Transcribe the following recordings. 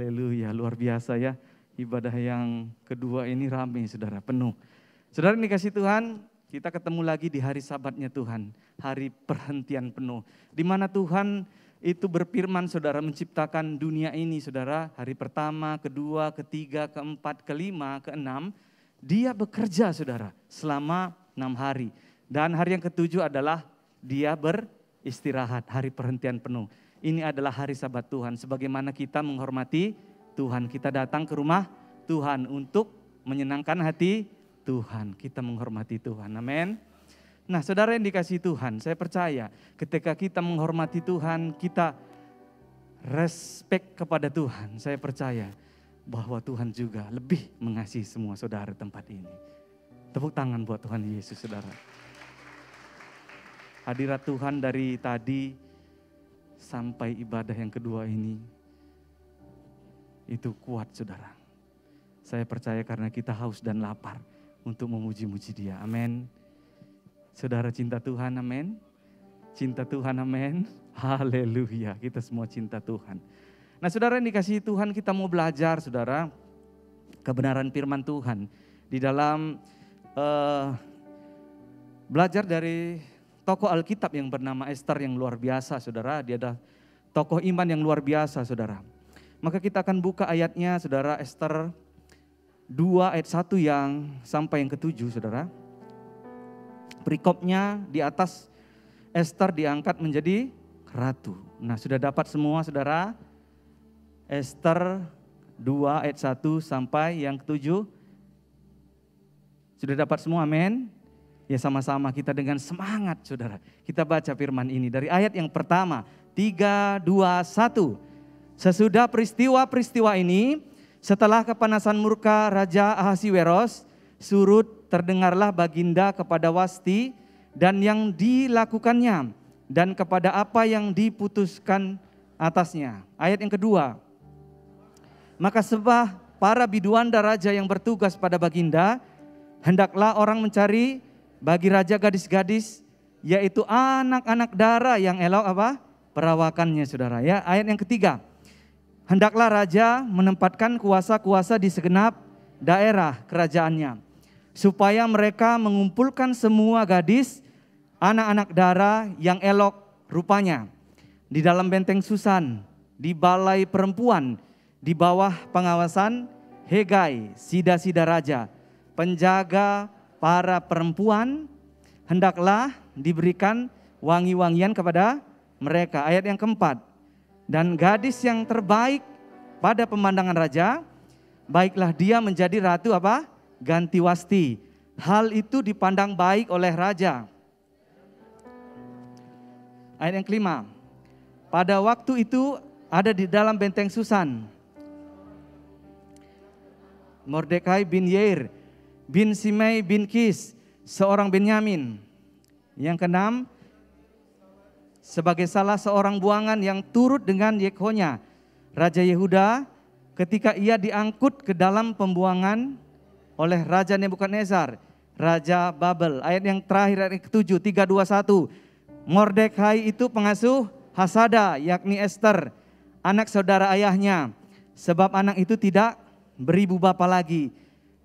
Haleluya, luar biasa ya. Ibadah yang kedua ini rame saudara, penuh. Saudara ini kasih Tuhan, kita ketemu lagi di hari sabatnya Tuhan. Hari perhentian penuh. Di mana Tuhan itu berfirman saudara menciptakan dunia ini saudara. Hari pertama, kedua, ketiga, keempat, kelima, keenam. Dia bekerja saudara selama enam hari. Dan hari yang ketujuh adalah dia beristirahat, hari perhentian penuh. Ini adalah hari sabat Tuhan. Sebagaimana kita menghormati Tuhan. Kita datang ke rumah Tuhan untuk menyenangkan hati Tuhan. Kita menghormati Tuhan. Amin. Nah saudara yang dikasih Tuhan, saya percaya ketika kita menghormati Tuhan, kita respect kepada Tuhan. Saya percaya bahwa Tuhan juga lebih mengasihi semua saudara tempat ini. Tepuk tangan buat Tuhan Yesus saudara. Hadirat Tuhan dari tadi sampai ibadah yang kedua ini itu kuat saudara. Saya percaya karena kita haus dan lapar untuk memuji-muji dia. Amin. Saudara cinta Tuhan, amin. Cinta Tuhan, amin. Haleluya, kita semua cinta Tuhan. Nah saudara yang dikasih Tuhan kita mau belajar saudara kebenaran firman Tuhan. Di dalam uh, belajar dari tokoh Alkitab yang bernama Esther yang luar biasa saudara. Dia adalah tokoh iman yang luar biasa saudara. Maka kita akan buka ayatnya saudara Esther 2 ayat 1 yang sampai yang ketujuh saudara. Perikopnya di atas Esther diangkat menjadi ratu. Nah sudah dapat semua saudara. Esther 2 ayat 1 sampai yang ketujuh. Sudah dapat semua amin. Ya sama-sama kita dengan semangat saudara. Kita baca firman ini dari ayat yang pertama. 3, 2, 1. Sesudah peristiwa-peristiwa ini, setelah kepanasan murka Raja Ahasiweros, surut terdengarlah baginda kepada Wasti dan yang dilakukannya dan kepada apa yang diputuskan atasnya. Ayat yang kedua. Maka sebab para biduan raja yang bertugas pada baginda, hendaklah orang mencari bagi raja gadis-gadis, yaitu anak-anak darah yang elok apa? Perawakannya saudara ya. Ayat yang ketiga. Hendaklah raja menempatkan kuasa-kuasa di segenap daerah kerajaannya supaya mereka mengumpulkan semua gadis, anak-anak darah yang elok rupanya di dalam benteng Susan, di balai perempuan, di bawah pengawasan Hegai, sida-sida raja, penjaga para perempuan, hendaklah diberikan wangi-wangian kepada mereka. Ayat yang keempat, dan gadis yang terbaik pada pemandangan raja, baiklah dia menjadi ratu apa? ganti wasti. Hal itu dipandang baik oleh raja. Ayat yang kelima. Pada waktu itu ada di dalam benteng Susan. Mordekai bin Yair bin Simei bin Kis, seorang Benyamin. Yang keenam, sebagai salah seorang buangan yang turut dengan Yekhonya, Raja Yehuda, ketika ia diangkut ke dalam pembuangan, oleh Raja Nebukadnezar, Raja Babel. Ayat yang terakhir ayat ke-7, 321. Mordekai itu pengasuh Hasada, yakni Esther, anak saudara ayahnya. Sebab anak itu tidak beribu bapa lagi.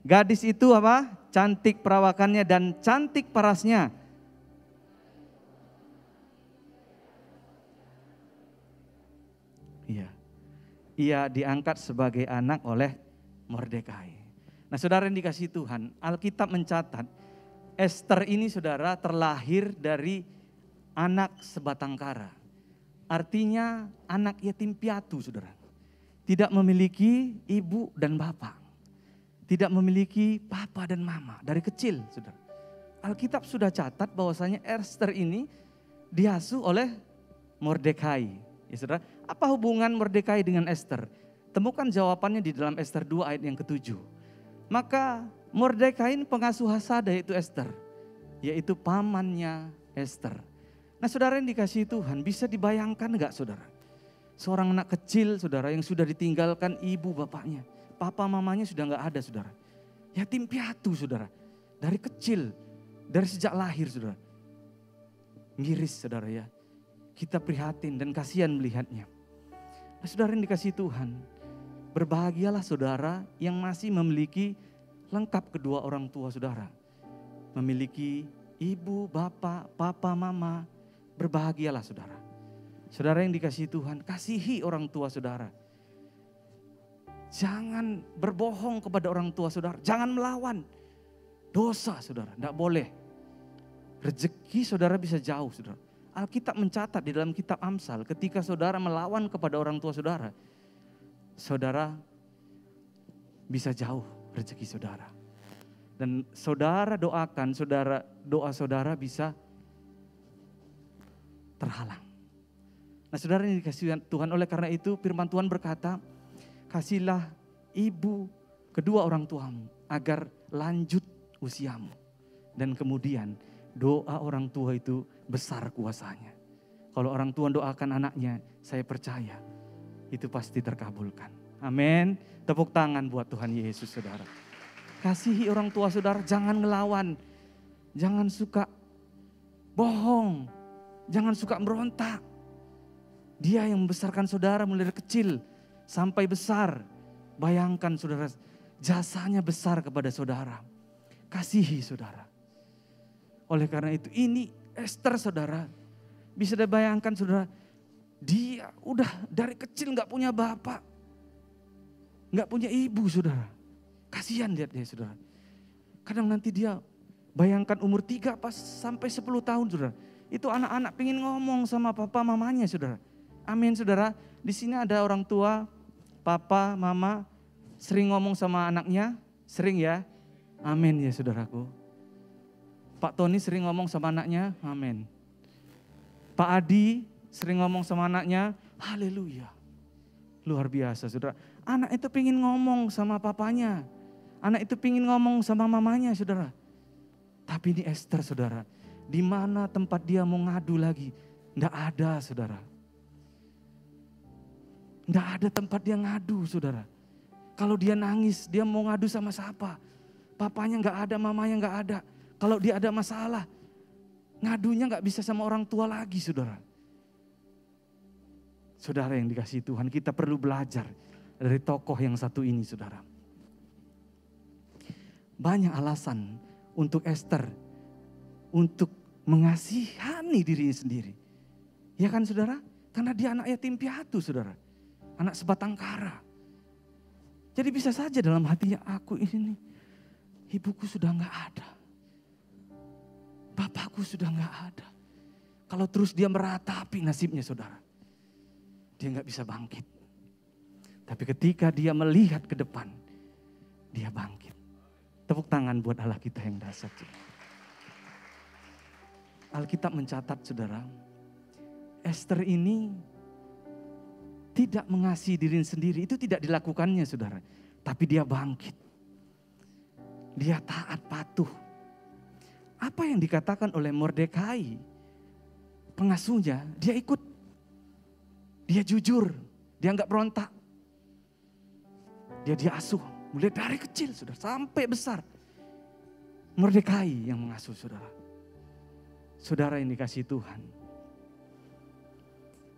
Gadis itu apa? Cantik perawakannya dan cantik parasnya. Iya. Ia diangkat sebagai anak oleh Mordekai. Nah saudara yang dikasih Tuhan, Alkitab mencatat Esther ini saudara terlahir dari anak sebatang kara. Artinya anak yatim piatu saudara. Tidak memiliki ibu dan bapak. Tidak memiliki papa dan mama dari kecil saudara. Alkitab sudah catat bahwasanya Esther ini diasuh oleh Mordekai. Ya saudara, apa hubungan Mordekai dengan Esther? Temukan jawabannya di dalam Esther 2 ayat yang ketujuh. Maka Mordekai pengasuh Hasada itu Esther. Yaitu pamannya Esther. Nah saudara yang dikasih Tuhan bisa dibayangkan enggak saudara? Seorang anak kecil saudara yang sudah ditinggalkan ibu bapaknya. Papa mamanya sudah enggak ada saudara. Yatim piatu saudara. Dari kecil, dari sejak lahir saudara. Miris saudara ya. Kita prihatin dan kasihan melihatnya. Nah, saudara yang dikasih Tuhan, Berbahagialah saudara yang masih memiliki lengkap kedua orang tua saudara. Memiliki ibu, bapak, papa, mama. Berbahagialah saudara. Saudara yang dikasihi Tuhan, kasihi orang tua saudara. Jangan berbohong kepada orang tua saudara. Jangan melawan. Dosa saudara, tidak boleh. Rezeki saudara bisa jauh saudara. Alkitab mencatat di dalam kitab Amsal ketika saudara melawan kepada orang tua saudara saudara bisa jauh rezeki saudara. Dan saudara doakan, saudara doa saudara bisa terhalang. Nah saudara ini dikasih Tuhan oleh karena itu firman Tuhan berkata, kasihlah ibu kedua orang tuamu agar lanjut usiamu. Dan kemudian doa orang tua itu besar kuasanya. Kalau orang tua doakan anaknya, saya percaya itu pasti terkabulkan. Amin. Tepuk tangan buat Tuhan Yesus saudara. Kasihi orang tua saudara, jangan ngelawan. Jangan suka bohong. Jangan suka merontak. Dia yang membesarkan saudara mulai dari kecil sampai besar. Bayangkan saudara, jasanya besar kepada saudara. Kasihi saudara. Oleh karena itu ini Esther saudara. Bisa dibayangkan saudara, dia udah dari kecil nggak punya bapak. Nggak punya ibu saudara. Kasihan lihat dia saudara. Kadang nanti dia bayangkan umur tiga pas sampai 10 tahun saudara. Itu anak-anak pengen ngomong sama papa mamanya saudara. Amin saudara. Di sini ada orang tua, papa, mama sering ngomong sama anaknya. Sering ya. Amin ya saudaraku. Pak Tony sering ngomong sama anaknya. Amin. Pak Adi sering ngomong sama anaknya, haleluya. Luar biasa saudara. Anak itu pingin ngomong sama papanya. Anak itu pingin ngomong sama mamanya saudara. Tapi ini Esther saudara. Di mana tempat dia mau ngadu lagi? Tidak ada saudara. Tidak ada tempat dia ngadu saudara. Kalau dia nangis, dia mau ngadu sama siapa? Papanya nggak ada, mamanya nggak ada. Kalau dia ada masalah, ngadunya nggak bisa sama orang tua lagi saudara. Saudara yang dikasih Tuhan, kita perlu belajar dari tokoh yang satu ini, saudara. Banyak alasan untuk Esther untuk mengasihani dirinya sendiri. Ya kan saudara? Karena dia anak yatim piatu saudara. Anak sebatang kara. Jadi bisa saja dalam hatinya aku ini ibuku sudah nggak ada. Bapakku sudah nggak ada. Kalau terus dia meratapi nasibnya saudara dia nggak bisa bangkit. Tapi ketika dia melihat ke depan, dia bangkit. Tepuk tangan buat Allah kita yang dasar. Alkitab mencatat saudara, Esther ini tidak mengasihi diri sendiri. Itu tidak dilakukannya saudara. Tapi dia bangkit. Dia taat patuh. Apa yang dikatakan oleh Mordekai, pengasuhnya, dia ikut dia jujur, dia nggak berontak. Dia diasuh, mulai dari kecil sudah sampai besar. Merdekai yang mengasuh saudara. Saudara yang dikasih Tuhan.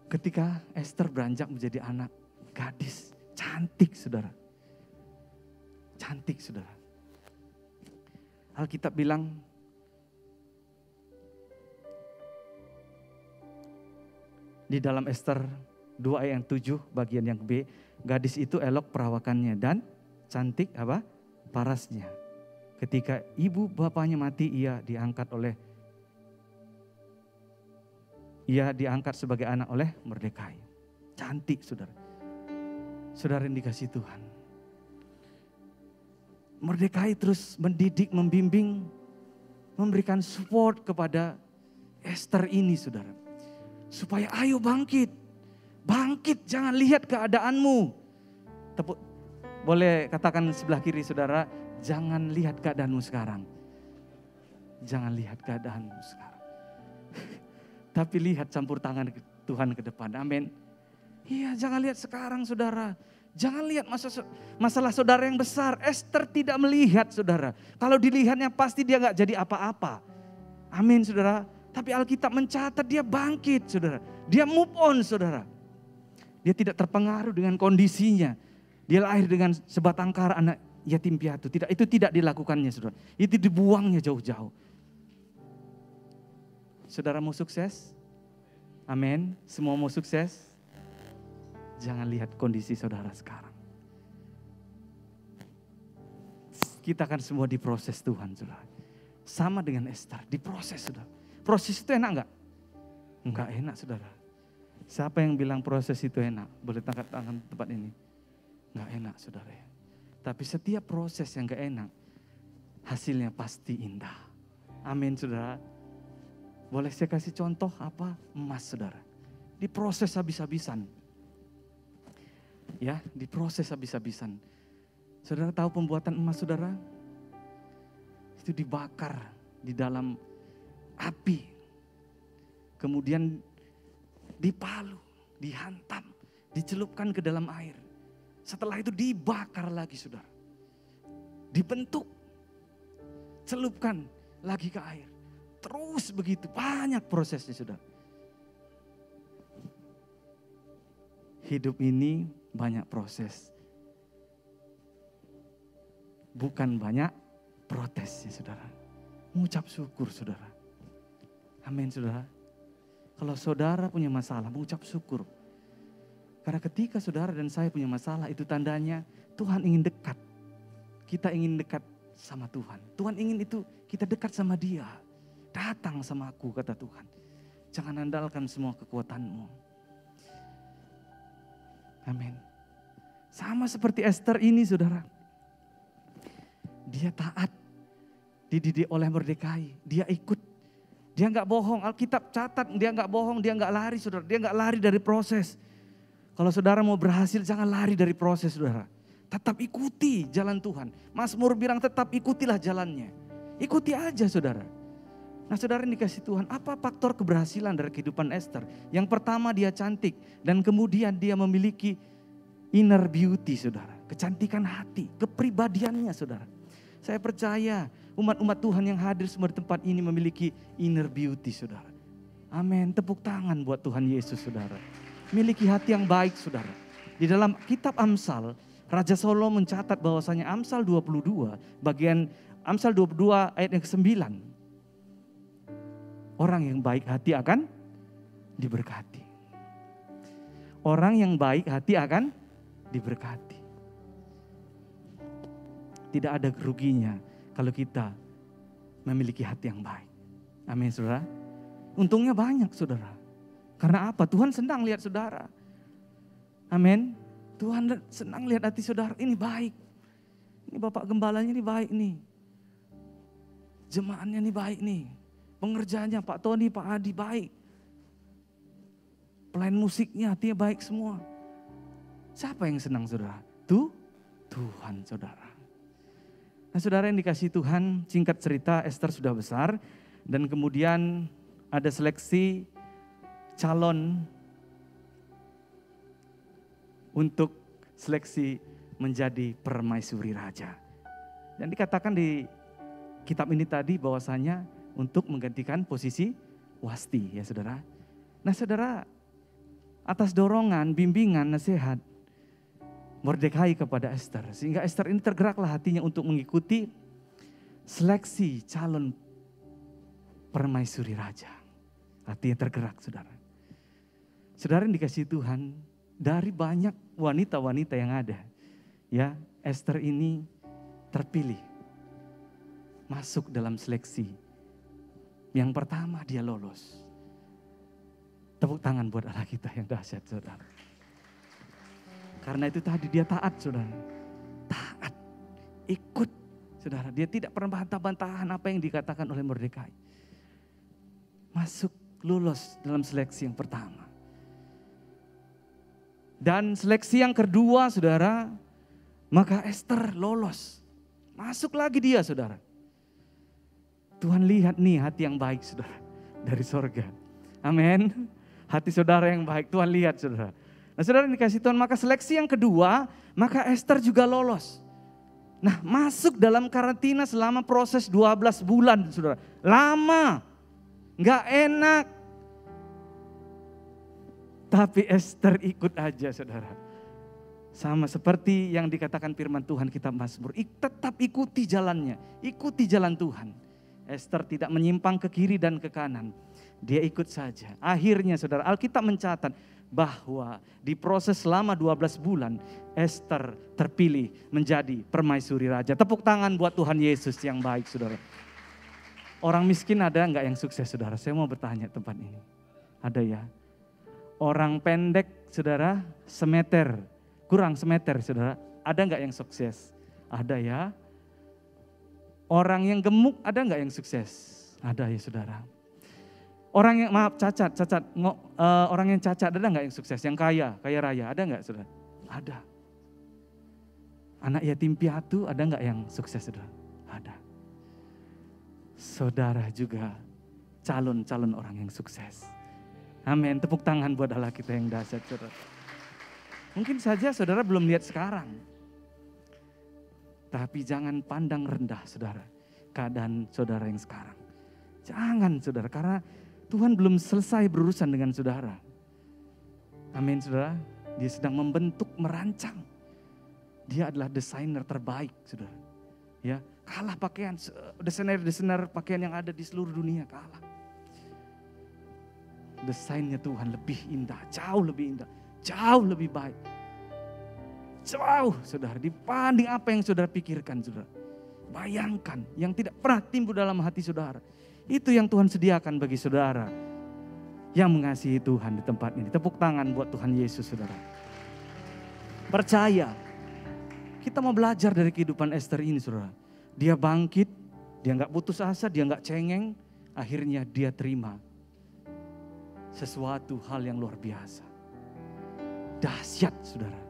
Ketika Esther beranjak menjadi anak gadis, cantik saudara. Cantik saudara. Alkitab bilang di dalam Esther 2 ayat yang 7 bagian yang B, gadis itu elok perawakannya dan cantik apa? parasnya. Ketika ibu bapaknya mati, ia diangkat oleh ia diangkat sebagai anak oleh Merdekai. Cantik saudara. Saudara yang dikasih Tuhan. Merdekai terus mendidik, membimbing, memberikan support kepada Esther ini saudara. Supaya ayo bangkit, Bangkit, jangan lihat keadaanmu. Tepuk, boleh katakan sebelah kiri saudara, jangan lihat keadaanmu sekarang. Jangan lihat keadaanmu sekarang. Tapi lihat campur tangan Tuhan ke depan. Amin. Iya, jangan lihat sekarang saudara. Jangan lihat masa, masalah saudara yang besar. Esther tidak melihat saudara. Kalau dilihatnya pasti dia nggak jadi apa-apa. Amin saudara. Tapi Alkitab mencatat dia bangkit saudara. Dia move on saudara. Dia tidak terpengaruh dengan kondisinya. Dia lahir dengan sebatang kara anak yatim piatu. Tidak, itu tidak dilakukannya saudara. Itu dibuangnya jauh-jauh. Saudara mau sukses? Amin. Semua mau sukses? Jangan lihat kondisi saudara sekarang. Kita akan semua diproses Tuhan, saudara. Sama dengan Esther, diproses, saudara. Proses itu enak enggak? Enggak enak, saudara. Siapa yang bilang proses itu enak? Boleh tangkap tangan tempat ini. Enggak enak, saudara. Tapi setiap proses yang enggak enak, hasilnya pasti indah. Amin, saudara. Boleh saya kasih contoh apa? Emas, saudara. Diproses habis-habisan. Ya, diproses habis-habisan Saudara tahu pembuatan emas saudara? Itu dibakar di dalam api. Kemudian dipalu, dihantam, dicelupkan ke dalam air. Setelah itu dibakar lagi saudara. Dibentuk, celupkan lagi ke air. Terus begitu, banyak prosesnya saudara. Hidup ini banyak proses bukan banyak protes ya saudara. Mengucap syukur saudara. Amin saudara. Kalau saudara punya masalah, mengucap syukur. Karena ketika saudara dan saya punya masalah, itu tandanya Tuhan ingin dekat. Kita ingin dekat sama Tuhan. Tuhan ingin itu kita dekat sama dia. Datang sama aku, kata Tuhan. Jangan andalkan semua kekuatanmu. Amin. Sama seperti Esther ini saudara. Dia taat. Dididik oleh Mordekai. Dia ikut. Dia nggak bohong. Alkitab catat dia nggak bohong. Dia nggak lari saudara. Dia nggak lari dari proses. Kalau saudara mau berhasil jangan lari dari proses saudara. Tetap ikuti jalan Tuhan. Mas Mur bilang tetap ikutilah jalannya. Ikuti aja saudara. Nah saudara yang dikasih Tuhan, apa faktor keberhasilan dari kehidupan Esther? Yang pertama dia cantik dan kemudian dia memiliki inner beauty saudara. Kecantikan hati, kepribadiannya saudara. Saya percaya umat-umat Tuhan yang hadir semua di tempat ini memiliki inner beauty saudara. Amin. Tepuk tangan buat Tuhan Yesus saudara. Miliki hati yang baik saudara. Di dalam kitab Amsal, Raja Solo mencatat bahwasanya Amsal 22, bagian Amsal 22 ayat yang ke-9. Orang yang baik hati akan diberkati. Orang yang baik hati akan diberkati. Tidak ada keruginya kalau kita memiliki hati yang baik. Amin saudara. Untungnya banyak saudara. Karena apa? Tuhan senang lihat saudara. Amin. Tuhan senang lihat hati saudara. Ini baik. Ini Bapak Gembalanya ini baik nih. Jemaatnya ini baik nih. Pengerjaannya Pak Tony, Pak Adi baik. Pelayan musiknya hatinya baik semua. Siapa yang senang saudara? Tuh Tuhan saudara. Nah saudara yang dikasih Tuhan, singkat cerita Esther sudah besar dan kemudian ada seleksi calon untuk seleksi menjadi permaisuri raja. Dan dikatakan di kitab ini tadi bahwasanya untuk menggantikan posisi Wasti ya saudara. Nah saudara atas dorongan, bimbingan, nasihat Mordekai kepada Esther. Sehingga Esther ini tergeraklah hatinya untuk mengikuti seleksi calon permaisuri raja. Hatinya tergerak saudara. Saudara yang dikasih Tuhan dari banyak wanita-wanita yang ada. Ya Esther ini terpilih masuk dalam seleksi. Yang pertama dia lolos. Tepuk tangan buat Allah kita yang dahsyat saudara. Karena itu tadi dia taat saudara. Taat. Ikut saudara. Dia tidak pernah bantah-bantahan apa yang dikatakan oleh Mordekai. Masuk lulus dalam seleksi yang pertama. Dan seleksi yang kedua saudara. Maka Esther lolos. Masuk lagi dia saudara. Tuhan lihat nih hati yang baik saudara. Dari sorga. Amin. Hati saudara yang baik Tuhan lihat saudara. Nah saudara dikasih Tuhan, maka seleksi yang kedua, maka Esther juga lolos. Nah masuk dalam karantina selama proses 12 bulan saudara. Lama, nggak enak. Tapi Esther ikut aja saudara. Sama seperti yang dikatakan firman Tuhan kita Mazmur, tetap ikuti jalannya, ikuti jalan Tuhan. Esther tidak menyimpang ke kiri dan ke kanan. Dia ikut saja. Akhirnya saudara, Alkitab mencatat bahwa di proses selama 12 bulan Esther terpilih menjadi permaisuri raja. Tepuk tangan buat Tuhan Yesus yang baik saudara. Orang miskin ada nggak yang sukses saudara? Saya mau bertanya tempat ini. Ada ya? Orang pendek saudara semeter kurang semeter saudara. Ada nggak yang sukses? Ada ya. Orang yang gemuk ada nggak yang sukses? Ada ya saudara. Orang yang maaf cacat, cacat, ngo, uh, orang yang cacat ada nggak yang sukses? Yang kaya, kaya raya ada nggak saudara? Ada. Anak yatim piatu ada nggak yang sukses saudara? Ada. Saudara juga calon-calon orang yang sukses. Amin. Tepuk tangan buat Allah kita yang dahsyat saudara. Mungkin saja saudara belum lihat sekarang. Tapi jangan pandang rendah saudara. Keadaan saudara yang sekarang. Jangan saudara, karena Tuhan belum selesai berurusan dengan saudara. Amin saudara. Dia sedang membentuk, merancang. Dia adalah desainer terbaik saudara. Ya, kalah pakaian, desainer-desainer pakaian yang ada di seluruh dunia kalah. Desainnya Tuhan lebih indah, jauh lebih indah Jauh lebih baik. Jauh saudara dibanding apa yang saudara pikirkan saudara. Bayangkan yang tidak pernah timbul dalam hati saudara. Itu yang Tuhan sediakan bagi saudara. Yang mengasihi Tuhan di tempat ini. Tepuk tangan buat Tuhan Yesus saudara. Percaya. Kita mau belajar dari kehidupan Esther ini saudara. Dia bangkit, dia nggak putus asa, dia nggak cengeng. Akhirnya dia terima sesuatu hal yang luar biasa. Dahsyat saudara.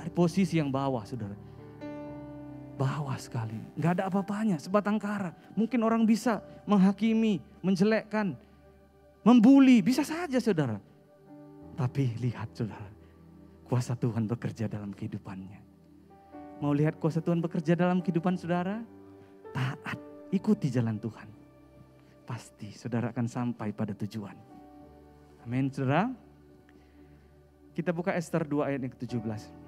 Dari posisi yang bawah saudara. Bawah sekali. Gak ada apa-apanya, sebatang kara. Mungkin orang bisa menghakimi, menjelekkan, membuli. Bisa saja saudara. Tapi lihat saudara. Kuasa Tuhan bekerja dalam kehidupannya. Mau lihat kuasa Tuhan bekerja dalam kehidupan saudara? Taat, ikuti jalan Tuhan. Pasti saudara akan sampai pada tujuan. Amin saudara. Kita buka Esther 2 ayat yang ke-17.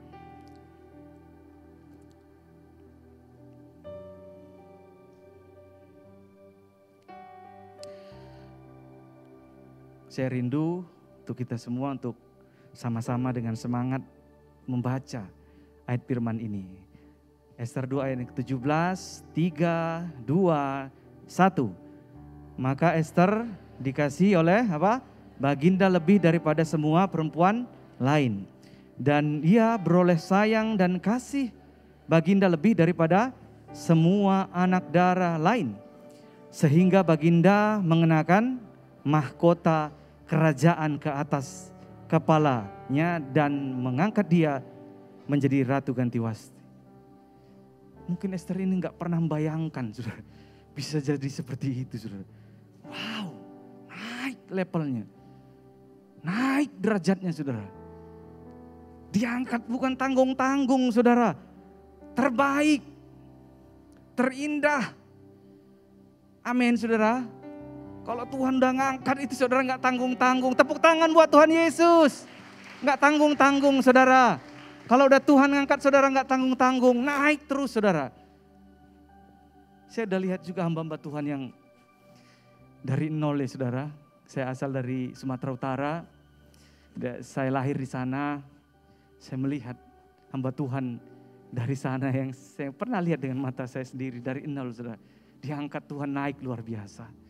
Saya rindu untuk kita semua untuk sama-sama dengan semangat membaca ayat firman ini. Esther 2 ayat yang ke-17, 3, 2, 1. Maka Esther dikasih oleh apa? Baginda lebih daripada semua perempuan lain. Dan ia beroleh sayang dan kasih baginda lebih daripada semua anak darah lain. Sehingga baginda mengenakan mahkota kerajaan ke atas kepalanya dan mengangkat dia menjadi ratu ganti wasti. Mungkin Esther ini nggak pernah membayangkan, saudara. Bisa jadi seperti itu, saudara. Wow, naik levelnya. Naik derajatnya, saudara. Diangkat bukan tanggung-tanggung saudara. Terbaik. Terindah. Amin saudara. Kalau Tuhan udah ngangkat itu saudara nggak tanggung-tanggung. Tepuk tangan buat Tuhan Yesus. Nggak tanggung-tanggung saudara. Kalau udah Tuhan ngangkat saudara nggak tanggung-tanggung. Naik terus saudara. Saya udah lihat juga hamba-hamba Tuhan yang dari nol ya saudara. Saya asal dari Sumatera Utara. Saya lahir di sana, saya melihat hamba Tuhan dari sana yang saya pernah lihat dengan mata saya sendiri dari nol saudara. Diangkat Tuhan naik luar biasa.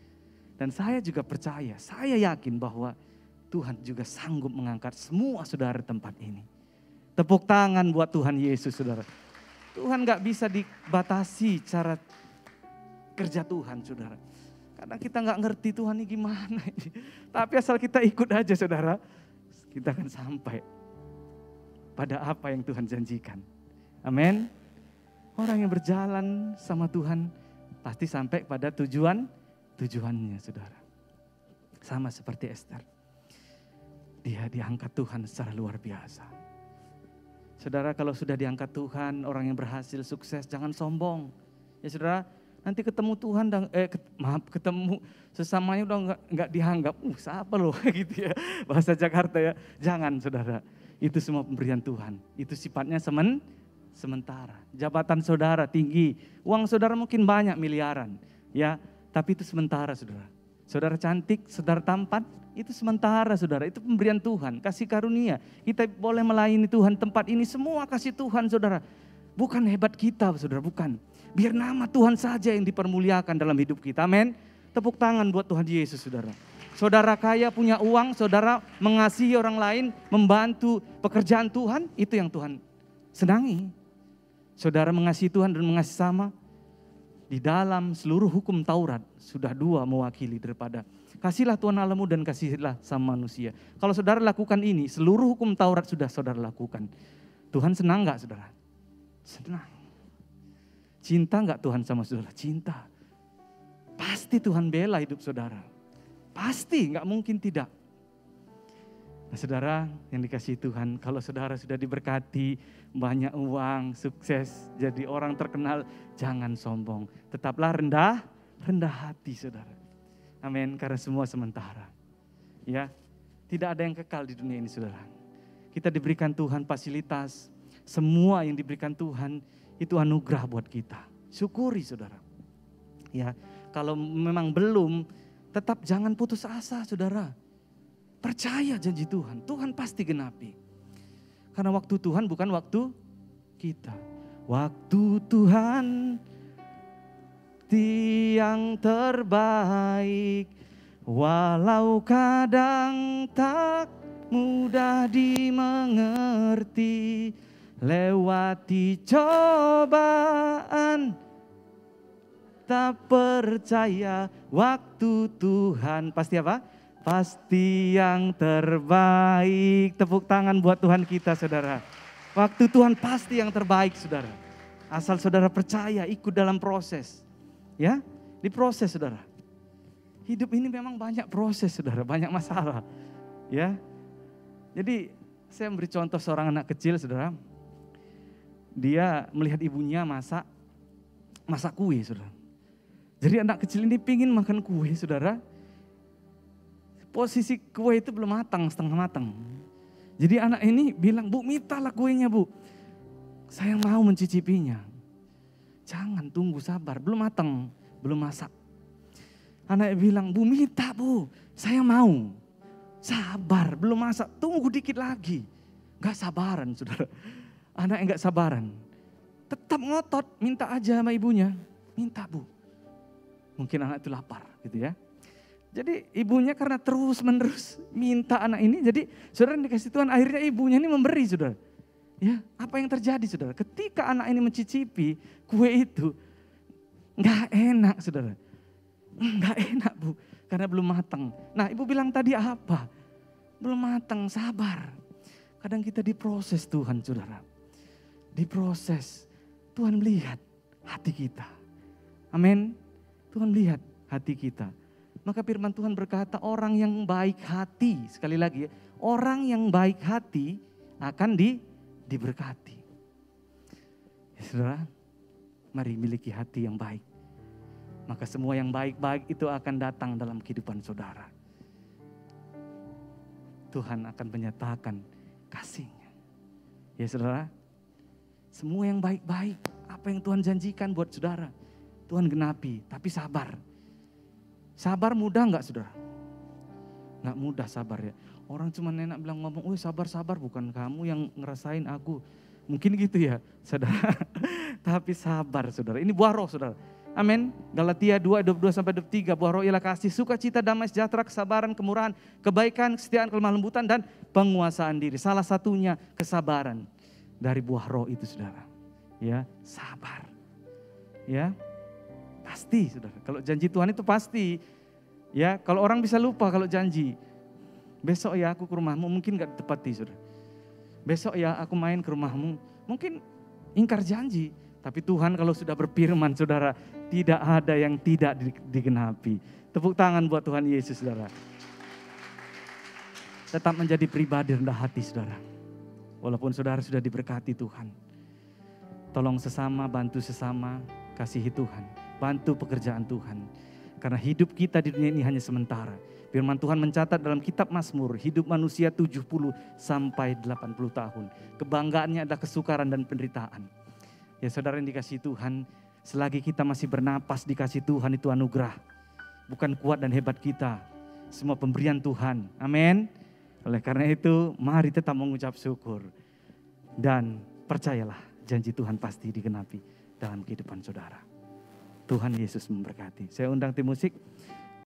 Dan saya juga percaya, saya yakin bahwa Tuhan juga sanggup mengangkat semua saudara tempat ini. Tepuk tangan buat Tuhan Yesus saudara. Tuhan gak bisa dibatasi cara kerja Tuhan saudara. Karena kita gak ngerti Tuhan ini gimana. Tapi asal kita ikut aja saudara, kita akan sampai pada apa yang Tuhan janjikan. Amin. Orang yang berjalan sama Tuhan pasti sampai pada tujuan tujuannya, saudara. Sama seperti Esther. Dia diangkat Tuhan secara luar biasa. Saudara kalau sudah diangkat Tuhan, orang yang berhasil sukses jangan sombong. Ya saudara, nanti ketemu Tuhan dan eh maaf ketemu sesamanya udah nggak nggak dianggap, uh siapa loh gitu ya bahasa Jakarta ya. Jangan saudara, Itu semua pemberian Tuhan. Itu sifatnya semen, sementara. Jabatan saudara tinggi, uang saudara mungkin banyak miliaran, ya, tapi itu sementara, saudara. Saudara cantik, saudara tampan, itu sementara, saudara. Itu pemberian Tuhan, kasih karunia. Kita boleh melayani Tuhan tempat ini semua kasih Tuhan, saudara. Bukan hebat kita, saudara, bukan. Biar nama Tuhan saja yang dipermuliakan dalam hidup kita. Amin. Tepuk tangan buat Tuhan Yesus, saudara. Saudara kaya punya uang, saudara mengasihi orang lain, membantu pekerjaan Tuhan, itu yang Tuhan senangi. Saudara mengasihi Tuhan dan mengasihi sama, di dalam seluruh hukum Taurat sudah dua mewakili daripada kasihlah Tuhan Allahmu dan kasihlah sama manusia. Kalau saudara lakukan ini, seluruh hukum Taurat sudah saudara lakukan. Tuhan senang nggak saudara? Senang. Cinta nggak Tuhan sama saudara? Cinta. Pasti Tuhan bela hidup saudara. Pasti, nggak mungkin tidak. Nah saudara yang dikasih Tuhan, kalau saudara sudah diberkati, banyak uang, sukses, jadi orang terkenal, jangan sombong. Tetaplah rendah, rendah hati saudara. Amin, karena semua sementara. Ya, tidak ada yang kekal di dunia ini saudara. Kita diberikan Tuhan fasilitas, semua yang diberikan Tuhan itu anugerah buat kita. Syukuri saudara. Ya, kalau memang belum, tetap jangan putus asa saudara. Percaya janji Tuhan, Tuhan pasti genapi. Karena waktu Tuhan bukan waktu kita. Waktu Tuhan yang terbaik walau kadang tak mudah dimengerti lewati cobaan tak percaya waktu Tuhan pasti apa? Pasti yang terbaik. Tepuk tangan buat Tuhan kita saudara. Waktu Tuhan pasti yang terbaik saudara. Asal saudara percaya ikut dalam proses. Ya, diproses saudara. Hidup ini memang banyak proses saudara, banyak masalah. Ya, jadi saya memberi contoh seorang anak kecil saudara. Dia melihat ibunya masak masak kue saudara. Jadi anak kecil ini pingin makan kue, saudara. Posisi kue itu belum matang, setengah matang. Jadi anak ini bilang, bu mintalah kuenya bu. Saya mau mencicipinya. Jangan tunggu sabar, belum matang, belum masak. Anak bilang, bu minta bu, saya mau. Sabar, belum masak, tunggu dikit lagi. Gak sabaran saudara. Anak yang gak sabaran. Tetap ngotot, minta aja sama ibunya. Minta bu, Mungkin anak itu lapar gitu ya. Jadi ibunya karena terus menerus minta anak ini, jadi saudara dikasih Tuhan akhirnya ibunya ini memberi saudara. Ya, apa yang terjadi saudara? Ketika anak ini mencicipi kue itu, nggak enak saudara. Nggak enak bu, karena belum matang. Nah ibu bilang tadi apa? Belum matang, sabar. Kadang kita diproses Tuhan saudara. Diproses. Tuhan melihat hati kita. Amin. Tuhan lihat hati kita. Maka firman Tuhan berkata orang yang baik hati, sekali lagi ya, orang yang baik hati akan di, diberkati. Ya, saudara, mari miliki hati yang baik. Maka semua yang baik-baik itu akan datang dalam kehidupan saudara. Tuhan akan menyatakan kasihnya. Ya saudara, semua yang baik-baik, apa yang Tuhan janjikan buat saudara, Tuhan genapi, tapi sabar. Sabar mudah nggak saudara? Nggak mudah sabar ya. Orang cuma enak bilang ngomong, oh sabar-sabar bukan kamu yang ngerasain aku. Mungkin gitu ya saudara. tapi sabar saudara. Ini buah roh saudara. Amin. Galatia 2, 22 sampai 23. Buah roh ialah kasih, sukacita, damai, sejahtera, kesabaran, kemurahan, kebaikan, kesetiaan, kelemah lembutan, dan penguasaan diri. Salah satunya kesabaran dari buah roh itu saudara. Ya, sabar. Ya, Pasti, saudara. Kalau janji Tuhan itu pasti. Ya, kalau orang bisa lupa kalau janji. Besok ya aku ke rumahmu, mungkin gak ditepati, saudara. Besok ya aku main ke rumahmu, mungkin ingkar janji. Tapi Tuhan kalau sudah berfirman, saudara, tidak ada yang tidak digenapi. Tepuk tangan buat Tuhan Yesus, saudara. Tetap menjadi pribadi rendah hati, saudara. Walaupun saudara sudah diberkati Tuhan. Tolong sesama, bantu sesama, kasihi Tuhan bantu pekerjaan Tuhan. Karena hidup kita di dunia ini hanya sementara. Firman Tuhan mencatat dalam kitab Mazmur, hidup manusia 70 sampai 80 tahun. Kebanggaannya adalah kesukaran dan penderitaan. Ya saudara yang dikasih Tuhan, selagi kita masih bernapas dikasih Tuhan itu anugerah. Bukan kuat dan hebat kita, semua pemberian Tuhan. Amin. Oleh karena itu, mari tetap mengucap syukur. Dan percayalah, janji Tuhan pasti digenapi dalam kehidupan saudara. Tuhan Yesus memberkati. Saya undang tim musik.